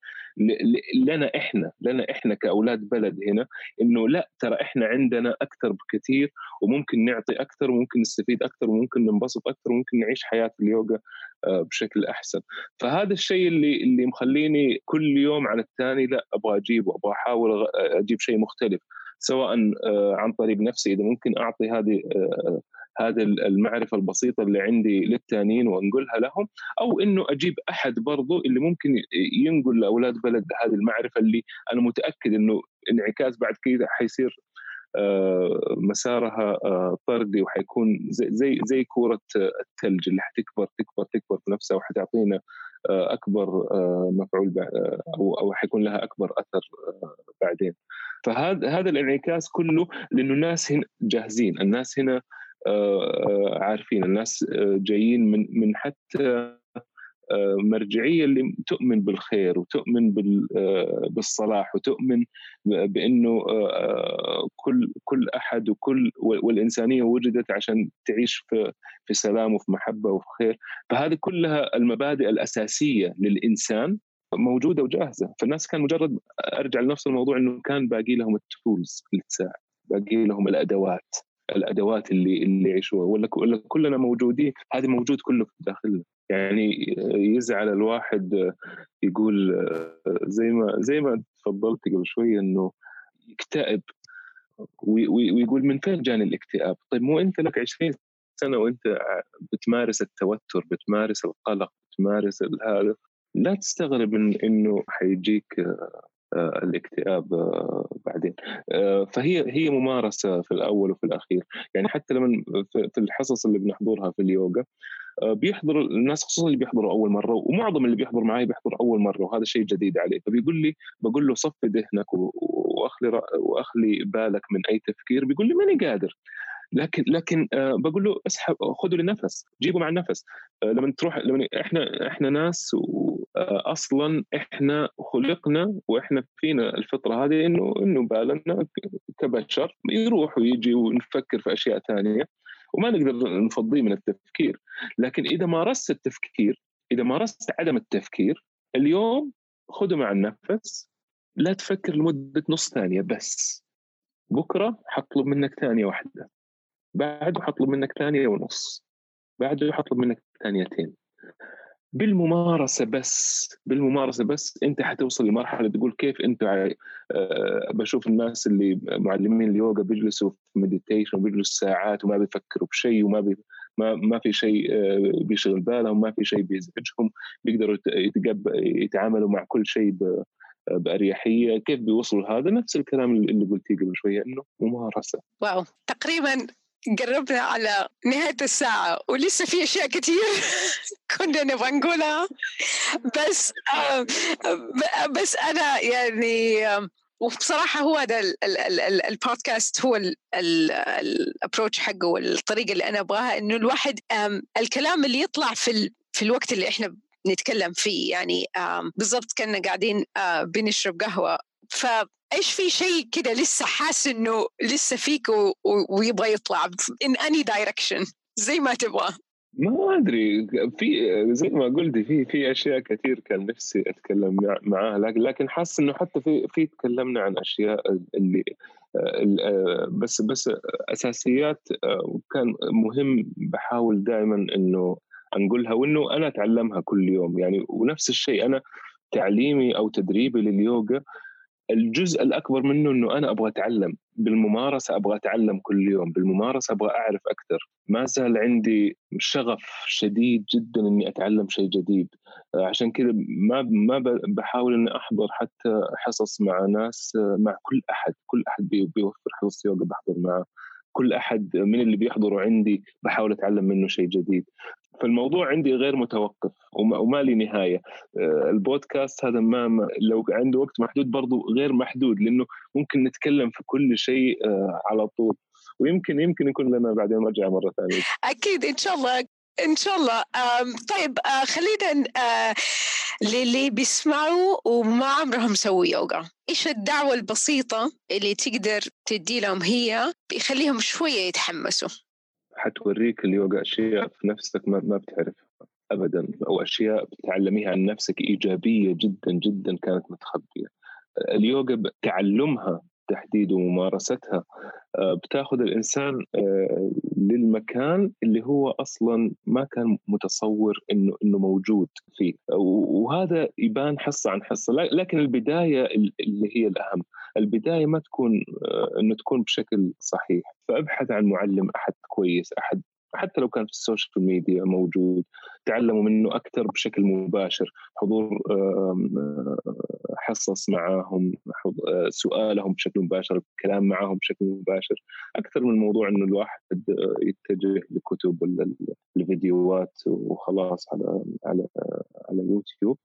لنا إحنا لنا إحنا كأولاد بلد هنا إنه لا ترى إحنا عندنا أكثر بكثير وممكن نعطي أكثر وممكن نستفيد أكثر وممكن ننبسط أكثر وممكن نعيش حياة اليوغا آه، بشكل أحسن. فهذا الشيء اللي اللي مخليني كل يوم عن الثاني لا أبغى أجيب وأبغى أحاول أجيب شيء مختلف سواء آه، عن طريق نفسي إذا ممكن أعطي هذه آه، هذه المعرفة البسيطة اللي عندي للتانيين وأنقلها لهم أو إنه أجيب أحد برضو اللي ممكن ينقل لأولاد بلد هذه المعرفة اللي أنا متأكد إنه انعكاس بعد كذا حيصير آه، مسارها آه، طردي وحيكون زي زي كورة الثلج اللي حتكبر تكبر تكبر في نفسها وحتعطينا آه، أكبر مفعول أو أو حيكون لها أكبر أثر بعدين. فهذا هذا الانعكاس كله لأنه الناس هنا جاهزين الناس هنا عارفين الناس جايين من من حتى مرجعية اللي تؤمن بالخير وتؤمن بالصلاح وتؤمن بأنه كل كل أحد وكل والإنسانية وجدت عشان تعيش في في سلام وفي محبة وفي خير. فهذه كلها المبادئ الأساسية للإنسان موجودة وجاهزة. فالناس كان مجرد أرجع لنفس الموضوع إنه كان باقي لهم التولز اللي تساعد باقي لهم الأدوات. الأدوات اللي اللي يعيشوها ولا كلنا موجودين هذه موجود كله في داخلنا يعني يزعل الواحد يقول زي ما زي ما تفضلت قبل شوية إنه يكتئب ويقول من فين جاني الاكتئاب؟ طيب مو أنت لك 20 سنة وأنت بتمارس التوتر بتمارس القلق بتمارس هذا لا تستغرب إنه حيجيك آه، الاكتئاب آه، بعدين. آه، فهي هي ممارسة في الأول وفي الأخير. يعني حتى لما في الحصص اللي بنحضرها في اليوغا بيحضر الناس خصوصا اللي بيحضروا أول مرة ومعظم اللي بيحضر معي بيحضر أول مرة وهذا شيء جديد عليه. فبيقول لي بقول له صفي ذهنك وأخلي وأخلي بالك من أي تفكير. بيقول لي ماني قادر. لكن لكن آه، بقول له اسحب خذوا النفس جيبوا مع النفس. آه، لما تروح لما إحنا إحنا ناس آه، أصلا إحنا خلقنا وإحنا فينا الفطرة هذه إنه إنه بالنا كبشر يروح ويجي ونفكر في أشياء ثانية وما نقدر نفضيه من التفكير. لكن إذا مارست التفكير إذا مارست عدم التفكير اليوم خذه مع النفس لا تفكر لمدة نص ثانية بس. بكرة حطلب منك ثانية واحدة. بعده حطلب منك ثانية ونص. بعده حطلب منك ثانيتين. بالممارسة بس بالممارسة بس أنت حتوصل لمرحلة تقول كيف أنت أه بشوف الناس اللي معلمين اليوغا بيجلسوا في meditation بيجلسوا ساعات وما بيفكروا بشيء وما بي ما ما في شيء أه بيشغل بالهم ما في شيء بيزعجهم بيقدروا يتعاملوا مع كل شيء بأريحية. كيف بيوصلوا هذا نفس الكلام اللي قلتيه قبل شوية إنه ممارسة. wow تقريبا قربنا على نهاية الساعة ولسه في أشياء كثير كنا نبغى نقولها. بس بس أنا يعني وبصراحة هو هذا البودكاست هو الابروتش حقه والطريقة اللي أنا أبغاها إنه الواحد الكلام اللي يطلع في في الوقت اللي إحنا نتكلم فيه يعني بالضبط كنا قاعدين بنشرب قهوة فايش في شيء كده لسه حاسس إنه لسه فيك ويبغى يطلع in any direction زي ما تبغى؟ ما أدري. في زي ما قلتي في في أشياء كثير كان نفسي أتكلم معاها لكن حاسس إنه حتى في في تكلمنا عن أشياء اللي بس بس أساسيات كان مهم بحاول دائما إنه نقولها وإنه أنا أتعلمها كل يوم. يعني ونفس الشيء أنا تعليمي أو تدريبي لليوغا الجزء الأكبر منه إنه أنا أبغى أتعلم بالممارسة أبغى أتعلم كل يوم. بالممارسة أبغى أعرف أكثر. ما زال عندي شغف شديد جدا إني أتعلم شيء جديد. عشان كذا ما ما بحاول إني أحضر حتى حصص مع ناس مع كل أحد. كل أحد بيوفر حصص يوغا بحضر معه. كل أحد من اللي بيحضروا عندي بحاول أتعلم منه شيء جديد. فالموضوع عندي غير متوقف وما لي نهاية. البودكاست هذا ما لو عنده وقت محدود برضه غير محدود لأنه ممكن نتكلم في كل شيء على طول. ويمكن يمكن يكون لنا بعدين رجعة مرة ثانية. أكيد إن شاء الله إن شاء الله. طيب خلينا للي بيسمعوا وما عمرهم سووا يوغا. إيش الدعوة البسيطة اللي تقدر تدي لهم هي بيخليهم شوية يتحمسوا؟ حتوريك اليوغا أشياء في نفسك ما, ما بتعرفها ابدا أو أشياء بتتعلميها عن نفسك إيجابية جدا جدا كانت متخبية. اليوغا تعلمها تحديد وممارستها بتاخذ الإنسان للمكان اللي هو أصلا ما كان متصور إنه إنه موجود فيه. وهذا يبان حصة عن حصة. لكن البداية اللي هي الأهم. البداية ما تكون إنه تكون بشكل صحيح. فأبحث عن معلم أحد كويس أحد حتى لو كان في ال social media موجود تعلموا منه أكثر بشكل مباشر حضور حصص معاهم سؤالهم بشكل مباشر الكلام معاهم بشكل مباشر. أكثر من موضوع إنه الواحد يتجه لكتب ولا الفيديوهات وخلاص على على على يوتيوب.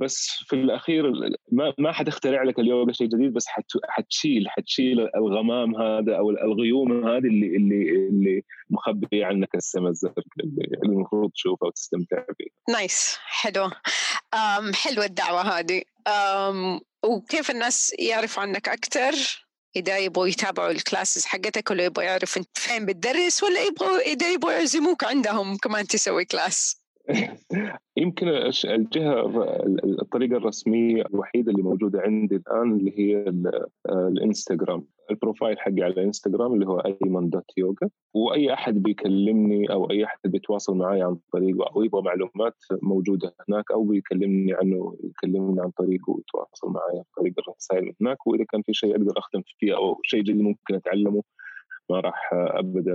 بس في الأخير ما ما حتخترع لك اليوغا شيء جديد بس حتشيل حتشيل الغمام هذا أو الغيوم هذه اللي اللي اللي مخبيه عنك السماء الزرق اللي المفروض تشوفها وتستمتع فيها. nice حلو. حلوة الدعوة هذه. وكيف الناس يعرفوا عنك أكثر إذا يبغوا يتابعوا ال classes حقتك ولا يبغوا يعرفوا أنت فين بتدرس ولا يبغوا إذا يبغوا يعزموك عندهم كمان تسوي class يمكن الجهة الطريقة الرسمية الوحيدة اللي موجودة عندي الآن اللي هي الإنستغرام. البروفايل حقي على الإنستغرام اللي هو أيمن دوت يوغا. وأي أحد بيكلمني أو أي أحد بيتواصل معي عن طريقه أو يبغى معلومات موجودة هناك أو بيكلمني عنه يكلمني عن طريقه ويتواصل معي عن طريق الرسائل هناك. وإذا كان في شيء أقدر أخدم فيه أو شيء جديد ممكن أتعلمه ما راح ابدا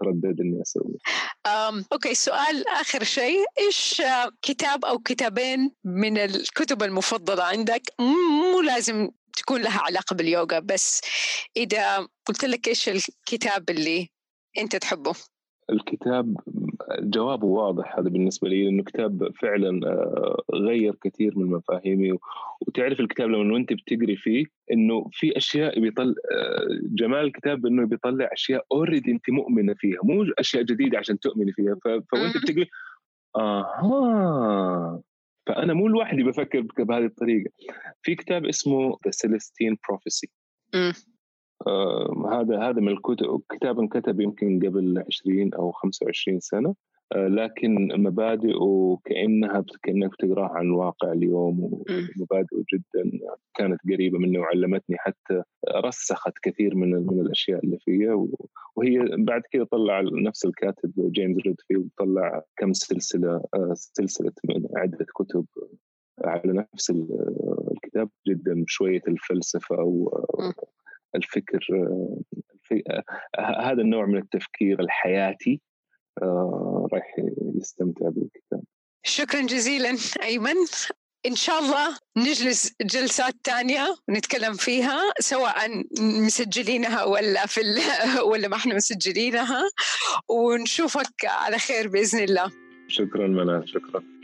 أتردد إني أسوي. أوكي سؤال آخر شيء إيش كتاب أو كتابين من الكتب المفضلة عندك مو لازم تكون لها علاقة باليوغا بس إذا قلت لك إيش الكتاب اللي أنت تحبه؟ الكتاب جوابه واضح. هذا بالنسبة لي لأنه كتاب فعلا غير كثير من مفاهيمي. وتعرف الكتاب لما أنت بتقري فيه أنه في أشياء بيطلع جمال الكتاب أنه بيطلع أشياء أوريدي أنت مؤمنة فيها. مو أشياء جديدة عشان تؤمني فيها. فوأنت بتقري آها. فأنا مو لوحدي بفكر بهذه الطريقة. في كتاب اسمه The Celestine Prophecy. آه هذا هذا من الكتب كتاب انكتب يمكن قبل 20 أو 25 سنة. لكن مبادئه كأنها كأنك بتقرأها عن الواقع اليوم ومبادئه جدا كانت قريبة مني وعلمتني حتى رسخت كثير من من الأشياء اللي فيها. وهي بعد كده طلع نفس الكاتب جيمس ريدفيلد طلع كم سلسلة سلسلة من عدة كتب على نفس الكتاب. جدا شوية الفلسفة والفكر هذا النوع من التفكير الحياتي آه، راح يستمتع بالكتاب. شكرا جزيلا أيمن. إن شاء الله نجلس جلسات تانية ونتكلم فيها سواء مسجلينها ولا في ولا ما إحنا مسجلينها. ونشوفك على خير بإذن الله. شكرا منال شكرا.